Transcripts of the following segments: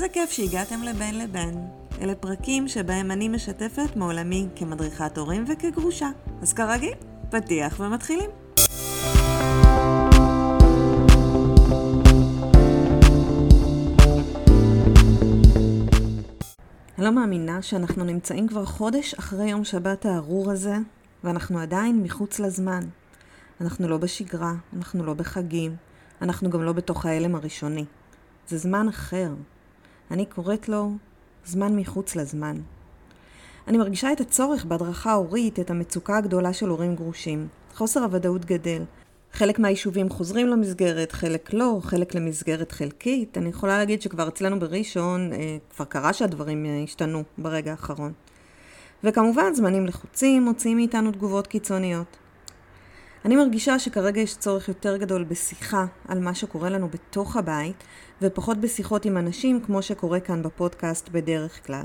איזה כיף שהגעתם לבין לבין. אלה פרקים שבהם אני משתפת מעולמי כמדריכת הורים וכגרושה. אז כרגיל, פתיח ומתחילים. אני לא מאמינה שאנחנו נמצאים כבר חודש אחרי יום שבת הארור הזה, ואנחנו עדיין מחוץ לזמן. אנחנו לא בשגרה, אנחנו לא בחגים, אנחנו גם לא בתוך ההלם הראשוני. זה זמן אחר. אני קוראת לו זמן מחוץ לזמן. אני מרגישה את הצורך בהדרכה הורית, את המצוקה הגדולה של הורים גרושים. חוסר הוודאות גדל. חלק מהיישובים חוזרים למסגרת, חלק לא, חלק למסגרת חלקית. אני יכולה להגיד שכבר אצלנו בראשון, אה, כבר קרה שהדברים אה, השתנו ברגע האחרון. וכמובן, זמנים לחוצים מוציאים מאיתנו תגובות קיצוניות. אני מרגישה שכרגע יש צורך יותר גדול בשיחה על מה שקורה לנו בתוך הבית, ופחות בשיחות עם אנשים כמו שקורה כאן בפודקאסט בדרך כלל.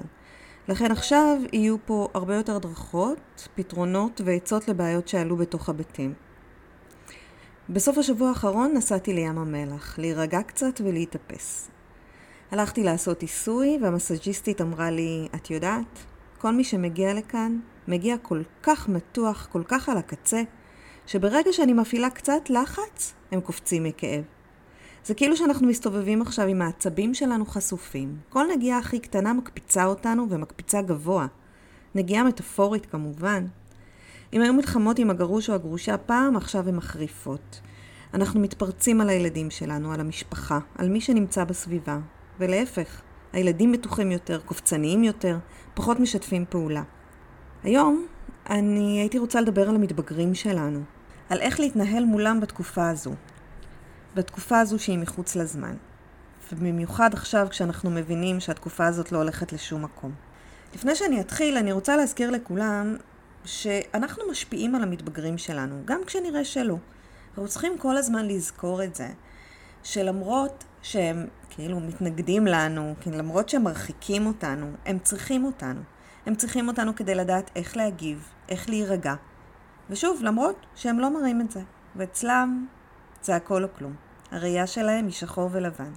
לכן עכשיו יהיו פה הרבה יותר הדרכות, פתרונות ועצות לבעיות שעלו בתוך הבתים. בסוף השבוע האחרון נסעתי לים המלח, להירגע קצת ולהתאפס. הלכתי לעשות עיסוי והמסאג'יסטית אמרה לי, את יודעת, כל מי שמגיע לכאן מגיע כל כך מתוח, כל כך על הקצה, שברגע שאני מפעילה קצת לחץ, הם קופצים מכאב. זה כאילו שאנחנו מסתובבים עכשיו עם העצבים שלנו חשופים. כל נגיעה הכי קטנה מקפיצה אותנו ומקפיצה גבוה. נגיעה מטאפורית כמובן. אם היו מלחמות עם הגרוש או הגרושה פעם, עכשיו הן מחריפות. אנחנו מתפרצים על הילדים שלנו, על המשפחה, על מי שנמצא בסביבה. ולהפך, הילדים מתוחים יותר, קופצניים יותר, פחות משתפים פעולה. היום אני הייתי רוצה לדבר על המתבגרים שלנו, על איך להתנהל מולם בתקופה הזו. בתקופה הזו שהיא מחוץ לזמן. ובמיוחד עכשיו כשאנחנו מבינים שהתקופה הזאת לא הולכת לשום מקום. לפני שאני אתחיל, אני רוצה להזכיר לכולם שאנחנו משפיעים על המתבגרים שלנו, גם כשנראה שלא. אנחנו צריכים כל הזמן לזכור את זה, שלמרות שהם כאילו מתנגדים לנו, כן, למרות שהם מרחיקים אותנו, הם צריכים אותנו. הם צריכים אותנו כדי לדעת איך להגיב, איך להירגע. ושוב, למרות שהם לא מראים את זה, ואצלם זה הכל או כלום. הראייה שלהם היא שחור ולבן.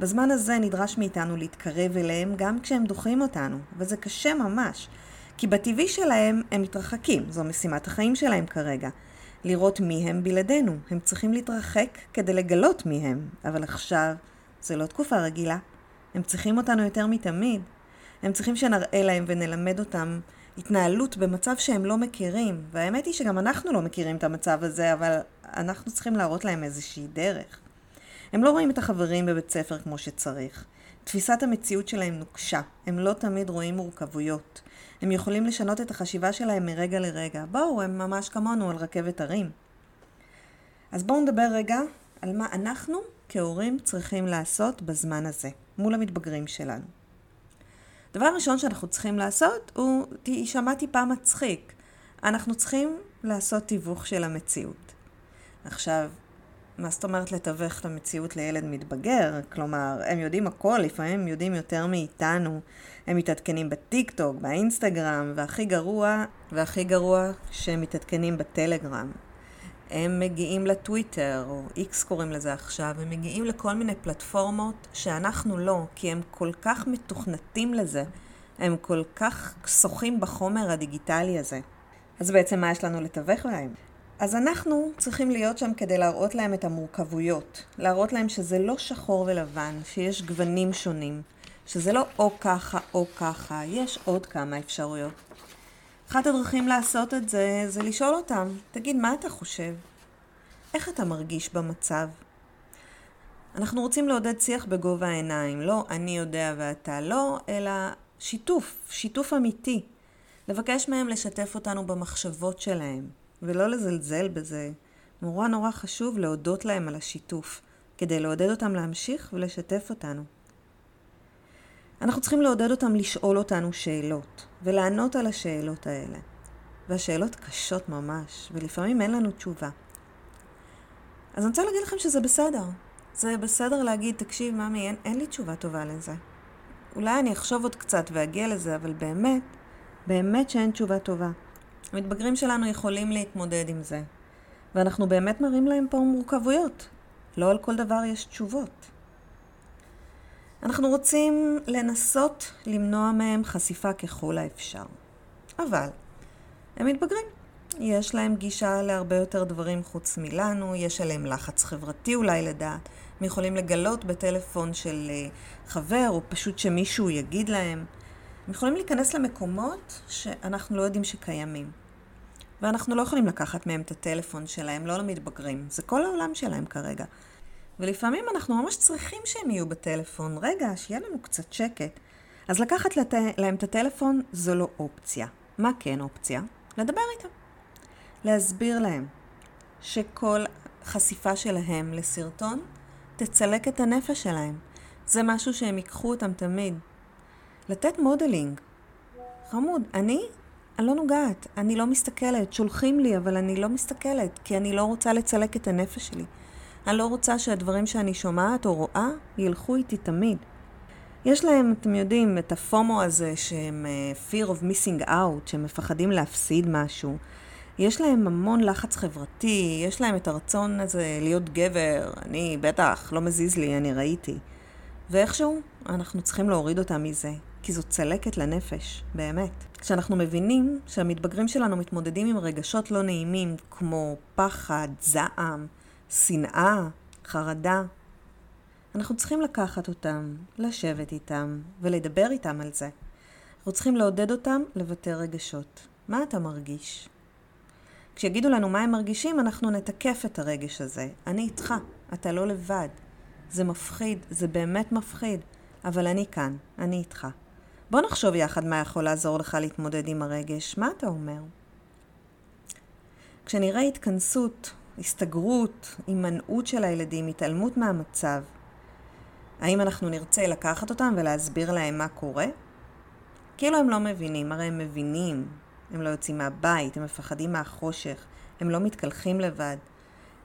בזמן הזה נדרש מאיתנו להתקרב אליהם גם כשהם דוחים אותנו, וזה קשה ממש, כי בטבעי שלהם הם מתרחקים, זו משימת החיים שלהם כרגע. לראות מי הם בלעדינו, הם צריכים להתרחק כדי לגלות מי הם, אבל עכשיו זה לא תקופה רגילה. הם צריכים אותנו יותר מתמיד. הם צריכים שנראה להם ונלמד אותם התנהלות במצב שהם לא מכירים, והאמת היא שגם אנחנו לא מכירים את המצב הזה, אבל אנחנו צריכים להראות להם איזושהי דרך. הם לא רואים את החברים בבית ספר כמו שצריך. תפיסת המציאות שלהם נוקשה, הם לא תמיד רואים מורכבויות. הם יכולים לשנות את החשיבה שלהם מרגע לרגע. בואו, הם ממש כמונו על רכבת הרים. אז בואו נדבר רגע על מה אנחנו כהורים צריכים לעשות בזמן הזה, מול המתבגרים שלנו. דבר ראשון שאנחנו צריכים לעשות הוא, יישמע טיפה מצחיק. אנחנו צריכים לעשות תיווך של המציאות. עכשיו, מה זאת אומרת לתווך את המציאות לילד מתבגר? כלומר, הם יודעים הכל, לפעמים הם יודעים יותר מאיתנו. הם מתעדכנים בטיק טוק, באינסטגרם, והכי גרוע, והכי גרוע, שהם מתעדכנים בטלגרם. הם מגיעים לטוויטר, או איקס קוראים לזה עכשיו, הם מגיעים לכל מיני פלטפורמות שאנחנו לא, כי הם כל כך מתוכנתים לזה, הם כל כך שוחים בחומר הדיגיטלי הזה. אז בעצם מה יש לנו לתווך להם? אז אנחנו צריכים להיות שם כדי להראות להם את המורכבויות, להראות להם שזה לא שחור ולבן, שיש גוונים שונים, שזה לא או ככה או ככה, יש עוד כמה אפשרויות. אחת הדרכים לעשות את זה, זה לשאול אותם, תגיד, מה אתה חושב? איך אתה מרגיש במצב? אנחנו רוצים לעודד שיח בגובה העיניים, לא אני יודע ואתה לא, אלא שיתוף, שיתוף אמיתי. לבקש מהם לשתף אותנו במחשבות שלהם, ולא לזלזל בזה. נורא נורא חשוב להודות להם על השיתוף, כדי לעודד אותם להמשיך ולשתף אותנו. אנחנו צריכים לעודד אותם לשאול אותנו שאלות, ולענות על השאלות האלה. והשאלות קשות ממש, ולפעמים אין לנו תשובה. אז אני רוצה להגיד לכם שזה בסדר. זה בסדר להגיד, תקשיב, ממי, אין, אין לי תשובה טובה לזה. אולי אני אחשוב עוד קצת ואגיע לזה, אבל באמת, באמת שאין תשובה טובה. המתבגרים שלנו יכולים להתמודד עם זה, ואנחנו באמת מראים להם פה מורכבויות. לא על כל דבר יש תשובות. אנחנו רוצים לנסות למנוע מהם חשיפה ככל האפשר. אבל הם מתבגרים. יש להם גישה להרבה יותר דברים חוץ מלנו, יש עליהם לחץ חברתי אולי לדעת. הם יכולים לגלות בטלפון של אה, חבר, או פשוט שמישהו יגיד להם. הם יכולים להיכנס למקומות שאנחנו לא יודעים שקיימים. ואנחנו לא יכולים לקחת מהם את הטלפון שלהם, לא למתבגרים. זה כל העולם שלהם כרגע. ולפעמים אנחנו ממש צריכים שהם יהיו בטלפון. רגע, שיהיה לנו קצת שקט. אז לקחת לת... להם את הטלפון זו לא אופציה. מה כן אופציה? לדבר איתם. להסביר להם שכל חשיפה שלהם לסרטון תצלק את הנפש שלהם. זה משהו שהם ייקחו אותם תמיד. לתת modeling. חמוד, אני? אני לא נוגעת, אני לא מסתכלת. שולחים לי, אבל אני לא מסתכלת, כי אני לא רוצה לצלק את הנפש שלי. אני לא רוצה שהדברים שאני שומעת או רואה ילכו איתי תמיד. יש להם, אתם יודעים, את ה FOMO הזה שהם uh, fear of missing out, שהם מפחדים להפסיד משהו. יש להם המון לחץ חברתי, יש להם את הרצון הזה להיות גבר, אני בטח, לא מזיז לי, אני ראיתי. ואיכשהו, אנחנו צריכים להוריד אותם מזה, כי זו צלקת לנפש, באמת. כשאנחנו מבינים שהמתבגרים שלנו מתמודדים עם רגשות לא נעימים, כמו פחד, זעם, שנאה, חרדה, אנחנו צריכים לקחת אותם, לשבת איתם ולדבר איתם על זה. אנחנו צריכים לעודד אותם לבטא רגשות. מה אתה מרגיש? כשיגידו לנו מה הם מרגישים, אנחנו נתקף את הרגש הזה. אני איתך, אתה לא לבד. זה מפחיד, זה באמת מפחיד, אבל אני כאן, אני איתך. בוא נחשוב יחד מה יכול לעזור לך להתמודד עם הרגש. מה אתה אומר? כשנראה התכנסות, הסתגרות, הימנעות של הילדים, התעלמות מהמצב, האם אנחנו נרצה לקחת אותם ולהסביר להם מה קורה? כאילו הם לא מבינים, הרי הם מבינים. הם לא יוצאים מהבית, הם מפחדים מהחושך, הם לא מתקלחים לבד.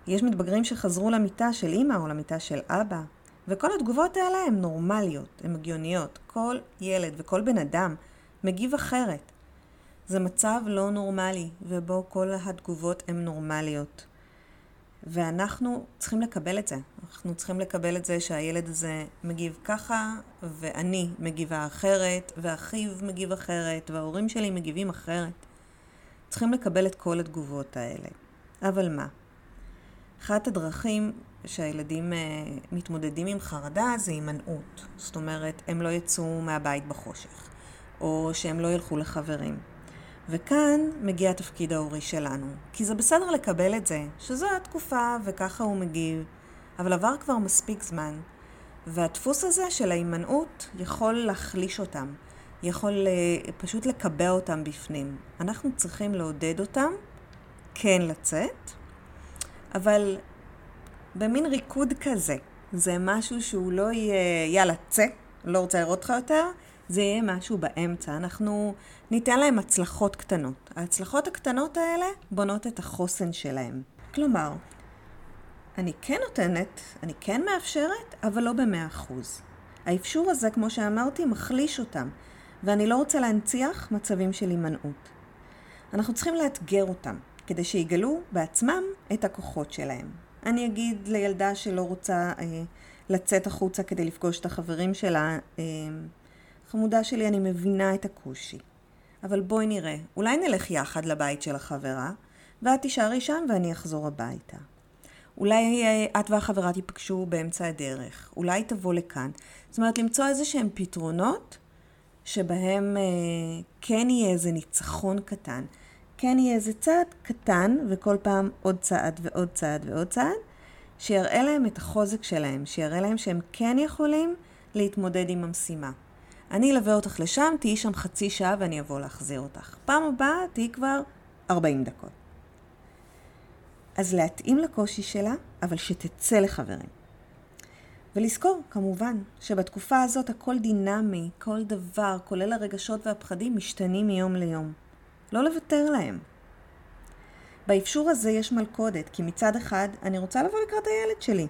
יש מתבגרים שחזרו למיטה של אימא או למיטה של אבא, וכל התגובות האלה הן נורמליות, הן הגיוניות. כל ילד וכל בן אדם מגיב אחרת. זה מצב לא נורמלי, ובו כל התגובות הן נורמליות. ואנחנו צריכים לקבל את זה. אנחנו צריכים לקבל את זה שהילד הזה מגיב ככה, ואני מגיבה אחרת, ואחיו מגיב אחרת, וההורים שלי מגיבים אחרת. צריכים לקבל את כל התגובות האלה. אבל מה? אחת הדרכים שהילדים uh, מתמודדים עם חרדה זה הימנעות. זאת אומרת, הם לא יצאו מהבית בחושך, או שהם לא ילכו לחברים. וכאן מגיע התפקיד ההורי שלנו. כי זה בסדר לקבל את זה, שזו התקופה וככה הוא מגיב, אבל עבר כבר מספיק זמן. והדפוס הזה של ההימנעות יכול להחליש אותם, יכול uh, פשוט לקבע אותם בפנים. אנחנו צריכים לעודד אותם כן לצאת, אבל במין ריקוד כזה. זה משהו שהוא לא יהיה, יאללה, צא, לא רוצה לראות אותך יותר, זה יהיה משהו באמצע. אנחנו ניתן להם הצלחות קטנות. ההצלחות הקטנות האלה בונות את החוסן שלהם. כלומר, אני כן נותנת, אני כן מאפשרת, אבל לא במאה אחוז. האפשור הזה, כמו שאמרתי, מחליש אותם, ואני לא רוצה להנציח מצבים של הימנעות. אנחנו צריכים לאתגר אותם, כדי שיגלו בעצמם את הכוחות שלהם. אני אגיד לילדה שלא רוצה אה, לצאת החוצה כדי לפגוש את החברים שלה, אה, חמודה שלי, אני מבינה את הקושי. אבל בואי נראה, אולי נלך יחד לבית של החברה, ואת תישארי שם ואני אחזור הביתה. אולי אה, את והחברה תיפגשו באמצע הדרך, אולי תבוא לכאן. זאת אומרת, למצוא איזה שהם פתרונות שבהם אה, כן יהיה איזה ניצחון קטן. כן יהיה איזה צעד קטן, וכל פעם עוד צעד ועוד צעד ועוד צעד, שיראה להם את החוזק שלהם, שיראה להם שהם כן יכולים להתמודד עם המשימה. אני אלווה אותך לשם, תהיי שם חצי שעה ואני אבוא להחזיר אותך. פעם הבאה תהיי כבר 40 דקות. אז להתאים לקושי שלה, אבל שתצא לחברים. ולזכור, כמובן, שבתקופה הזאת הכל דינמי, כל דבר, כולל הרגשות והפחדים, משתנים מיום ליום. לא לוותר להם. באפשור הזה יש מלכודת, כי מצד אחד אני רוצה לבוא לקראת הילד שלי.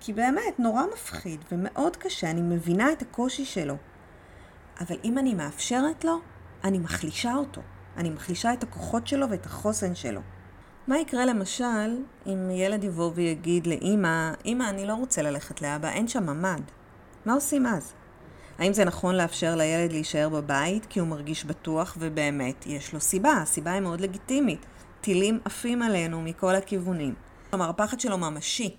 כי באמת, נורא מפחיד ומאוד קשה, אני מבינה את הקושי שלו. אבל אם אני מאפשרת לו, אני מחלישה אותו. אני מחלישה את הכוחות שלו ואת החוסן שלו. מה יקרה למשל אם ילד יבוא ויגיד לאימא, אימא, אני לא רוצה ללכת לאבא, אין שם ממ"ד. מה עושים אז? האם זה נכון לאפשר לילד להישאר בבית כי הוא מרגיש בטוח, ובאמת, יש לו סיבה, הסיבה היא מאוד לגיטימית. טילים עפים עלינו מכל הכיוונים. כלומר, הפחד שלו ממשי,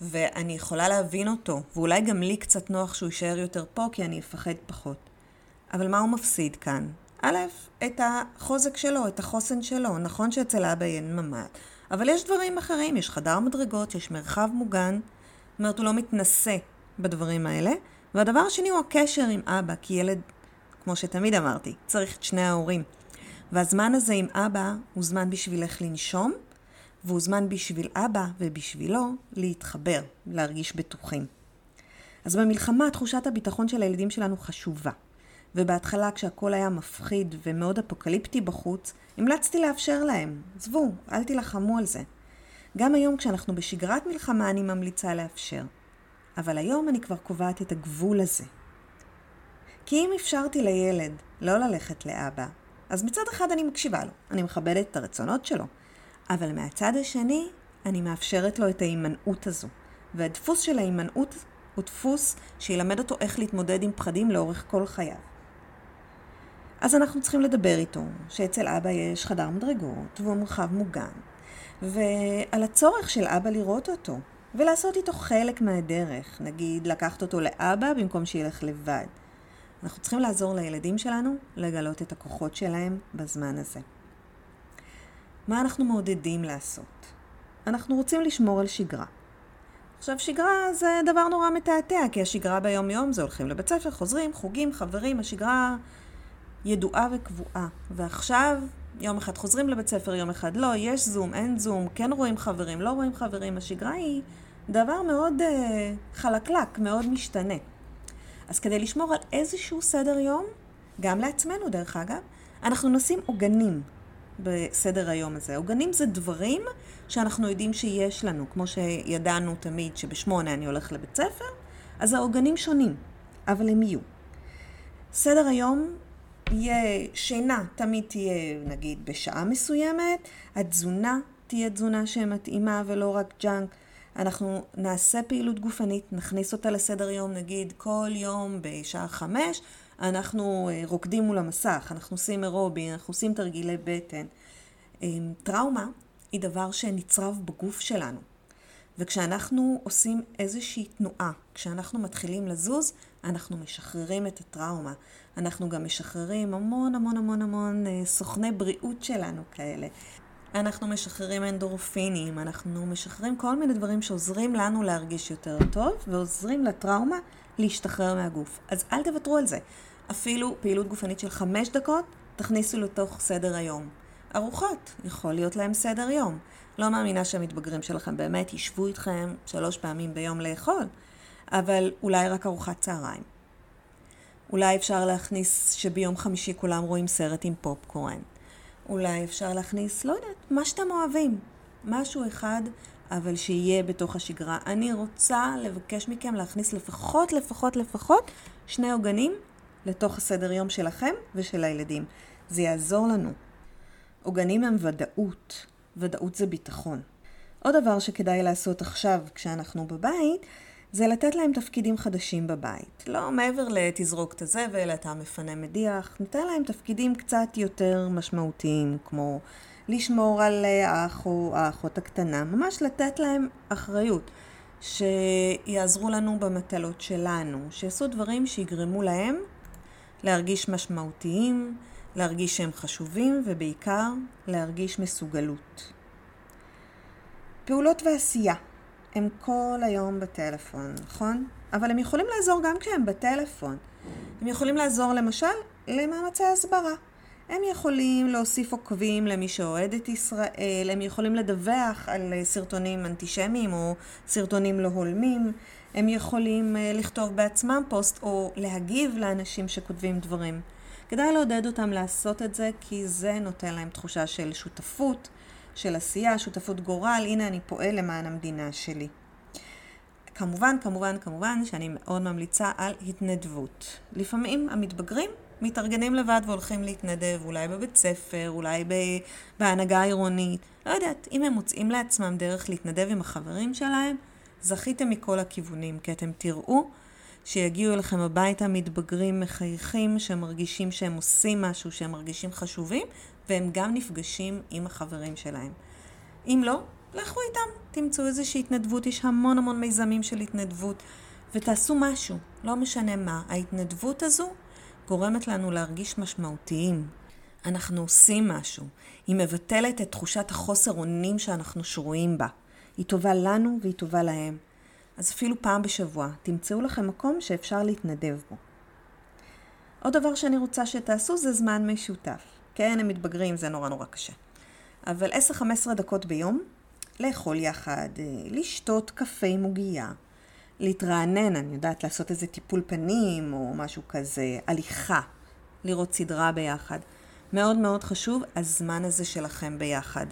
ואני יכולה להבין אותו, ואולי גם לי קצת נוח שהוא יישאר יותר פה, כי אני אפחד פחות. אבל מה הוא מפסיד כאן? א', את החוזק שלו, את החוסן שלו. נכון שאצל אבא אין ממ"ד, אבל יש דברים אחרים, יש חדר מדרגות, יש מרחב מוגן. זאת אומרת, הוא לא מתנשא בדברים האלה. והדבר השני הוא הקשר עם אבא, כי ילד, כמו שתמיד אמרתי, צריך את שני ההורים. והזמן הזה עם אבא הוא זמן בשבילך לנשום, והוא זמן בשביל אבא ובשבילו להתחבר, להרגיש בטוחים. אז במלחמה תחושת הביטחון של הילדים שלנו חשובה. ובהתחלה כשהכל היה מפחיד ומאוד אפוקליפטי בחוץ, המלצתי לאפשר להם. עזבו, אל תילחמו על זה. גם היום כשאנחנו בשגרת מלחמה אני ממליצה לאפשר. אבל היום אני כבר קובעת את הגבול הזה. כי אם אפשרתי לילד לא ללכת לאבא, אז מצד אחד אני מקשיבה לו, אני מכבדת את הרצונות שלו, אבל מהצד השני, אני מאפשרת לו את ההימנעות הזו. והדפוס של ההימנעות הוא דפוס שילמד אותו איך להתמודד עם פחדים לאורך כל חייו. אז אנחנו צריכים לדבר איתו, שאצל אבא יש חדר מדרגות והוא מרחב מוגן, ועל הצורך של אבא לראות אותו, ולעשות איתו חלק מהדרך, נגיד לקחת אותו לאבא במקום שילך לבד. אנחנו צריכים לעזור לילדים שלנו לגלות את הכוחות שלהם בזמן הזה. מה אנחנו מעודדים לעשות? אנחנו רוצים לשמור על שגרה. עכשיו, שגרה זה דבר נורא מתעתע, כי השגרה ביום-יום זה הולכים לבית ספר, חוזרים, חוגים, חברים, השגרה ידועה וקבועה. ועכשיו, יום אחד חוזרים לבית ספר, יום אחד לא, יש זום, אין זום, כן רואים חברים, לא רואים חברים, השגרה היא דבר מאוד uh, חלקלק, מאוד משתנה. אז כדי לשמור על איזשהו סדר יום, גם לעצמנו דרך אגב, אנחנו נשים עוגנים בסדר היום הזה. עוגנים זה דברים שאנחנו יודעים שיש לנו, כמו שידענו תמיד שבשמונה אני הולך לבית ספר, אז העוגנים שונים, אבל הם יהיו. סדר היום יהיה, שינה תמיד תהיה נגיד בשעה מסוימת, התזונה תהיה תזונה שמתאימה ולא רק ג'אנק. אנחנו נעשה פעילות גופנית, נכניס אותה לסדר יום, נגיד כל יום בשעה חמש, אנחנו אה, רוקדים מול המסך, אנחנו עושים אירובי, אנחנו עושים תרגילי בטן. אמ, טראומה היא דבר שנצרב בגוף שלנו. וכשאנחנו עושים איזושהי תנועה, כשאנחנו מתחילים לזוז, אנחנו משחררים את הטראומה. אנחנו גם משחררים המון המון המון המון אה, סוכני בריאות שלנו כאלה. אנחנו משחררים אנדורפינים, אנחנו משחררים כל מיני דברים שעוזרים לנו להרגיש יותר טוב ועוזרים לטראומה להשתחרר מהגוף. אז אל תוותרו על זה. אפילו פעילות גופנית של חמש דקות, תכניסו לתוך סדר היום. ארוחות, יכול להיות להם סדר יום. לא מאמינה שהמתבגרים שלכם באמת ישבו איתכם שלוש פעמים ביום לאכול, אבל אולי רק ארוחת צהריים. אולי אפשר להכניס שביום חמישי כולם רואים סרט עם פופקורן. אולי אפשר להכניס, לא יודעת, מה שאתם אוהבים. משהו אחד, אבל שיהיה בתוך השגרה. אני רוצה לבקש מכם להכניס לפחות, לפחות, לפחות שני עוגנים לתוך הסדר יום שלכם ושל הילדים. זה יעזור לנו. עוגנים הם ודאות. ודאות זה ביטחון. עוד דבר שכדאי לעשות עכשיו כשאנחנו בבית, זה לתת להם תפקידים חדשים בבית. לא מעבר ל"תזרוק את הזבל", "אתה מפנה מדיח", ניתן להם תפקידים קצת יותר משמעותיים, כמו לשמור על האח או האחות הקטנה, ממש לתת להם אחריות, שיעזרו לנו במטלות שלנו, שיעשו דברים שיגרמו להם להרגיש משמעותיים, להרגיש שהם חשובים, ובעיקר להרגיש מסוגלות. פעולות ועשייה הם כל היום בטלפון, נכון? אבל הם יכולים לעזור גם כשהם בטלפון. הם יכולים לעזור למשל למאמצי הסברה. הם יכולים להוסיף עוקבים למי שאוהד את ישראל, הם יכולים לדווח על סרטונים אנטישמיים או סרטונים לא הולמים, הם יכולים אה, לכתוב בעצמם פוסט או להגיב לאנשים שכותבים דברים. כדאי לעודד אותם לעשות את זה כי זה נותן להם תחושה של שותפות, של עשייה, שותפות גורל, הנה אני פועל למען המדינה שלי. כמובן, כמובן, כמובן שאני מאוד ממליצה על התנדבות. לפעמים המתבגרים מתארגנים לבד והולכים להתנדב, אולי בבית ספר, אולי בהנהגה העירונית. לא יודעת, אם הם מוצאים לעצמם דרך להתנדב עם החברים שלהם, זכיתם מכל הכיוונים, כי אתם תראו שיגיעו אליכם הביתה מתבגרים, מחייכים, שמרגישים שהם עושים משהו, שהם מרגישים חשובים, והם גם נפגשים עם החברים שלהם. אם לא, לכו איתם, תמצאו איזושהי התנדבות, יש המון המון מיזמים של התנדבות, ותעשו משהו, לא משנה מה. ההתנדבות הזו גורמת לנו להרגיש משמעותיים. אנחנו עושים משהו. היא מבטלת את תחושת החוסר אונים שאנחנו שרויים בה. היא טובה לנו והיא טובה להם. אז אפילו פעם בשבוע, תמצאו לכם מקום שאפשר להתנדב בו. עוד דבר שאני רוצה שתעשו זה זמן משותף. כן, הם מתבגרים, זה נורא נורא קשה. אבל 10-15 דקות ביום, לאכול יחד, אה, לשתות קפה עם עוגייה, להתרענן, אני יודעת, לעשות איזה טיפול פנים או משהו כזה, הליכה, לראות סדרה ביחד. מאוד מאוד חשוב הזמן הזה שלכם ביחד.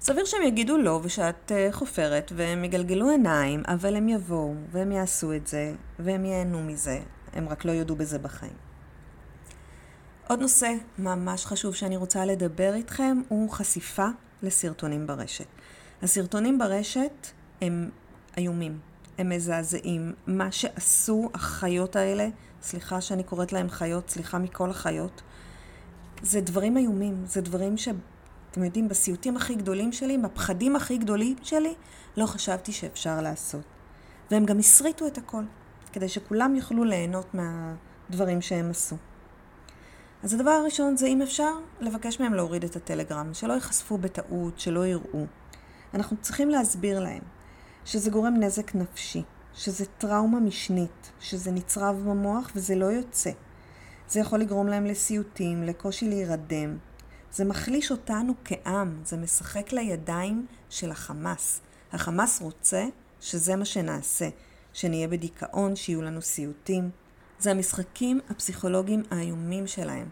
סביר שהם יגידו לא ושאת uh, חופרת והם יגלגלו עיניים, אבל הם יבואו והם יעשו את זה והם ייהנו מזה, הם רק לא יודו בזה בחיים. עוד נושא ממש חשוב שאני רוצה לדבר איתכם הוא חשיפה לסרטונים ברשת. הסרטונים ברשת הם איומים, הם מזעזעים. מה שעשו החיות האלה, סליחה שאני קוראת להם חיות, סליחה מכל החיות, זה דברים איומים, זה דברים ש... אתם יודעים, בסיוטים הכי גדולים שלי, בפחדים הכי גדולים שלי, לא חשבתי שאפשר לעשות. והם גם הסריטו את הכל, כדי שכולם יוכלו ליהנות מהדברים שהם עשו. אז הדבר הראשון זה אם אפשר, לבקש מהם להוריד את הטלגרם, שלא ייחשפו בטעות, שלא יראו. אנחנו צריכים להסביר להם שזה גורם נזק נפשי, שזה טראומה משנית, שזה נצרב במוח וזה לא יוצא. זה יכול לגרום להם לסיוטים, לקושי להירדם. זה מחליש אותנו כעם, זה משחק לידיים של החמאס. החמאס רוצה שזה מה שנעשה, שנהיה בדיכאון, שיהיו לנו סיוטים. זה המשחקים הפסיכולוגיים האיומים שלהם.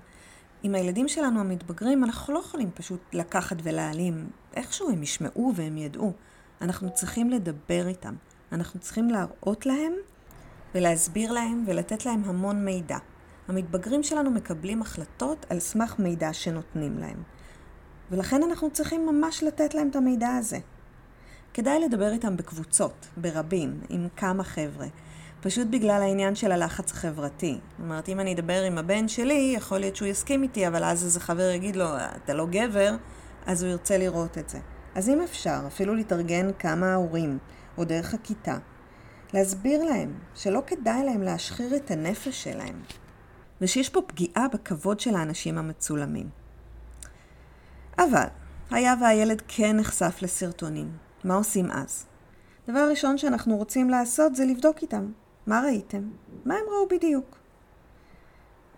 עם הילדים שלנו המתבגרים, אנחנו לא יכולים פשוט לקחת ולהעלים. איכשהו הם ישמעו והם ידעו. אנחנו צריכים לדבר איתם. אנחנו צריכים להראות להם ולהסביר להם ולתת להם המון מידע. המתבגרים שלנו מקבלים החלטות על סמך מידע שנותנים להם. ולכן אנחנו צריכים ממש לתת להם את המידע הזה. כדאי לדבר איתם בקבוצות, ברבים, עם כמה חבר'ה. פשוט בגלל העניין של הלחץ החברתי. זאת אומרת, אם אני אדבר עם הבן שלי, יכול להיות שהוא יסכים איתי, אבל אז איזה חבר יגיד לו, אתה לא גבר, אז הוא ירצה לראות את זה. אז אם אפשר, אפילו להתארגן כמה הורים, או דרך הכיתה, להסביר להם שלא כדאי להם להשחיר את הנפש שלהם, ושיש פה פגיעה בכבוד של האנשים המצולמים. אבל, היה והילד כן נחשף לסרטונים, מה עושים אז? דבר ראשון שאנחנו רוצים לעשות זה לבדוק איתם. מה ראיתם? מה הם ראו בדיוק?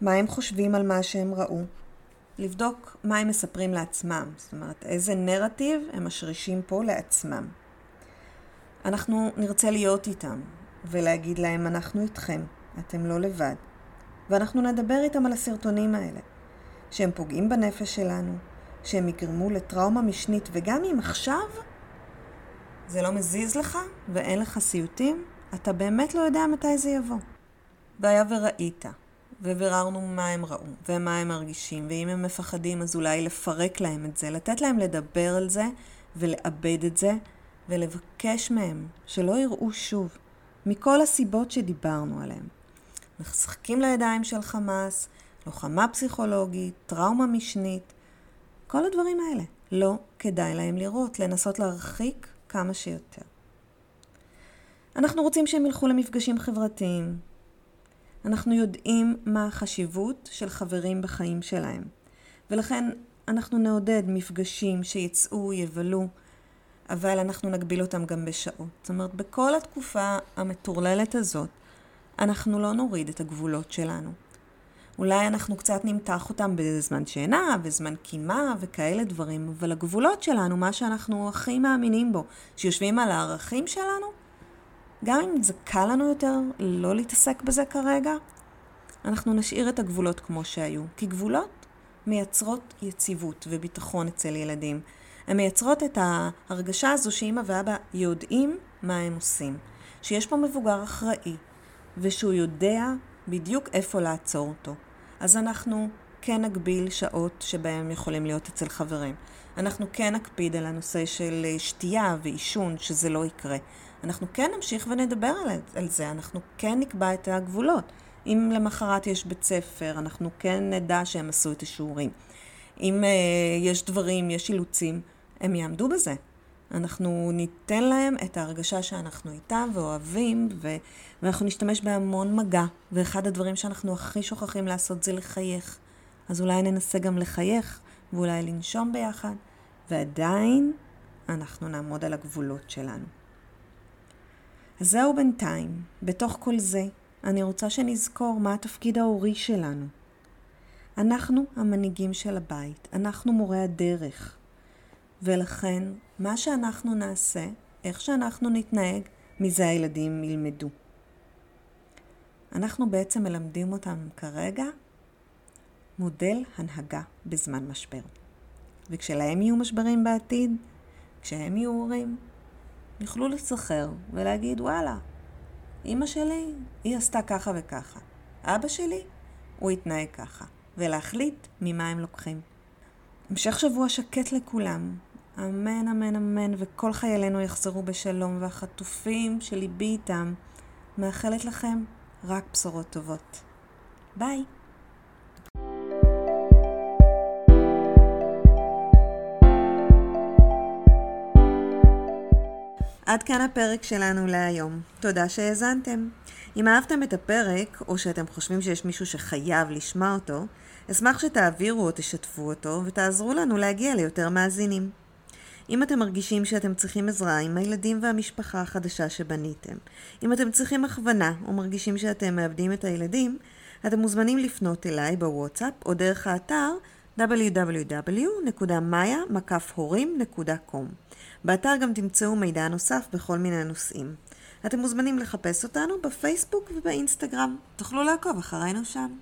מה הם חושבים על מה שהם ראו? לבדוק מה הם מספרים לעצמם, זאת אומרת, איזה נרטיב הם משרישים פה לעצמם. אנחנו נרצה להיות איתם ולהגיד להם, אנחנו איתכם, אתם לא לבד. ואנחנו נדבר איתם על הסרטונים האלה, שהם פוגעים בנפש שלנו, שהם יגרמו לטראומה משנית, וגם אם עכשיו זה לא מזיז לך ואין לך סיוטים, אתה באמת לא יודע מתי זה יבוא. והיה וראית, וביררנו מה הם ראו, ומה הם מרגישים, ואם הם מפחדים אז אולי לפרק להם את זה, לתת להם לדבר על זה, ולאבד את זה, ולבקש מהם שלא יראו שוב, מכל הסיבות שדיברנו עליהן. משחקים לידיים של חמאס, לוחמה פסיכולוגית, טראומה משנית, כל הדברים האלה. לא כדאי להם לראות, לנסות להרחיק כמה שיותר. אנחנו רוצים שהם ילכו למפגשים חברתיים. אנחנו יודעים מה החשיבות של חברים בחיים שלהם. ולכן אנחנו נעודד מפגשים שיצאו, יבלו, אבל אנחנו נגביל אותם גם בשעות. זאת אומרת, בכל התקופה המטורללת הזאת, אנחנו לא נוריד את הגבולות שלנו. אולי אנחנו קצת נמתח אותם בזמן שינה, בזמן קימה וכאלה דברים, אבל הגבולות שלנו, מה שאנחנו הכי מאמינים בו, שיושבים על הערכים שלנו, גם אם זה קל לנו יותר לא להתעסק בזה כרגע, אנחנו נשאיר את הגבולות כמו שהיו. כי גבולות מייצרות יציבות וביטחון אצל ילדים. הן מייצרות את ההרגשה הזו שאמא ואבא יודעים מה הם עושים. שיש פה מבוגר אחראי, ושהוא יודע בדיוק איפה לעצור אותו. אז אנחנו כן נגביל שעות שבהם יכולים להיות אצל חברים. אנחנו כן נקפיד על הנושא של שתייה ועישון, שזה לא יקרה. אנחנו כן נמשיך ונדבר על, זה, אנחנו כן נקבע את הגבולות. אם למחרת יש בית ספר, אנחנו כן נדע שהם עשו את השיעורים. אם uh, יש דברים, יש אילוצים, הם יעמדו בזה. אנחנו ניתן להם את ההרגשה שאנחנו איתם ואוהבים, ו- ואנחנו נשתמש בהמון מגע. ואחד הדברים שאנחנו הכי שוכחים לעשות זה לחייך. אז אולי ננסה גם לחייך, ואולי לנשום ביחד, ועדיין אנחנו נעמוד על הגבולות שלנו. זהו בינתיים. בתוך כל זה, אני רוצה שנזכור מה התפקיד ההורי שלנו. אנחנו המנהיגים של הבית, אנחנו מורי הדרך. ולכן, מה שאנחנו נעשה, איך שאנחנו נתנהג, מזה הילדים ילמדו. אנחנו בעצם מלמדים אותם כרגע מודל הנהגה בזמן משבר. וכשלהם יהיו משברים בעתיד, כשהם יהיו הורים, יוכלו לסחר ולהגיד, וואלה, אימא שלי, היא עשתה ככה וככה. אבא שלי, הוא התנהג ככה. ולהחליט ממה הם לוקחים. המשך שבוע שקט לכולם. אמן, אמן, אמן, וכל חיילינו יחזרו בשלום, והחטופים שליבי איתם, מאחלת לכם רק בשורות טובות. ביי. עד כאן הפרק שלנו להיום. תודה שהאזנתם. אם אהבתם את הפרק, או שאתם חושבים שיש מישהו שחייב לשמוע אותו, אשמח שתעבירו או תשתפו אותו, ותעזרו לנו להגיע ליותר מאזינים. אם אתם מרגישים שאתם צריכים עזרה עם הילדים והמשפחה החדשה שבניתם, אם אתם צריכים הכוונה או מרגישים שאתם מאבדים את הילדים, אתם מוזמנים לפנות אליי בוואטסאפ או דרך האתר www.maya.com. באתר גם תמצאו מידע נוסף בכל מיני נושאים. אתם מוזמנים לחפש אותנו בפייסבוק ובאינסטגרם. תוכלו לעקוב אחרינו שם.